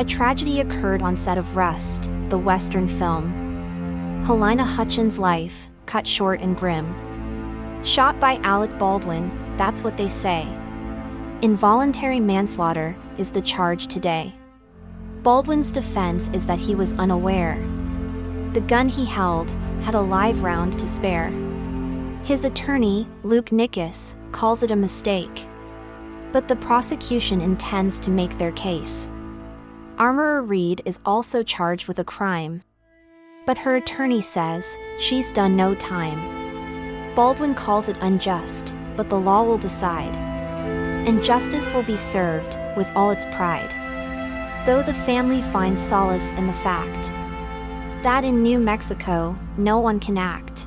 A tragedy occurred on set of Rust, the Western film. Halyna Hutchins' life, cut short and grim. Shot by Alec Baldwin, that's what they say. Involuntary manslaughter is the charge today. Baldwin's defense is that he was unaware. The gun he held had a live round to spare. His attorney, Luke Nikas, calls it a mistake. But the prosecution intends to make their case. Armorer Reed is also charged with a crime. But her attorney says she's done no time. Baldwin calls it unjust, but the law will decide. And justice will be served with all its pride. Though the family finds solace in the fact that in New Mexico, no one can act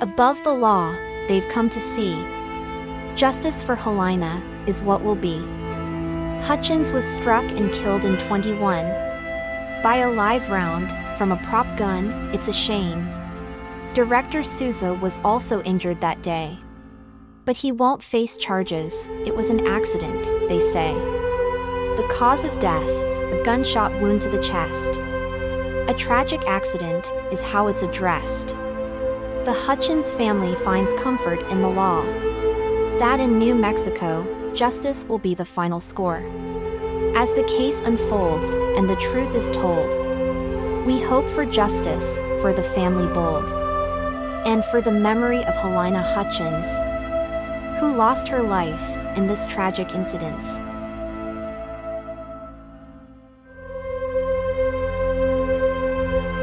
above the law, they've come to see. Justice for Halyna is what will be. Hutchins was struck and killed in 21 by a live round from a prop gun, it's a shame. Director Souza was also injured that day. But he won't face charges, it was an accident, they say. The cause of death, a gunshot wound to the chest. A tragic accident is how it's addressed. The Hutchins family finds comfort in the law. That in New Mexico, justice will be the final score. As the case unfolds and the truth is told, we hope for justice for the family bold and for the memory of Halyna Hutchins, who lost her life in this tragic incident.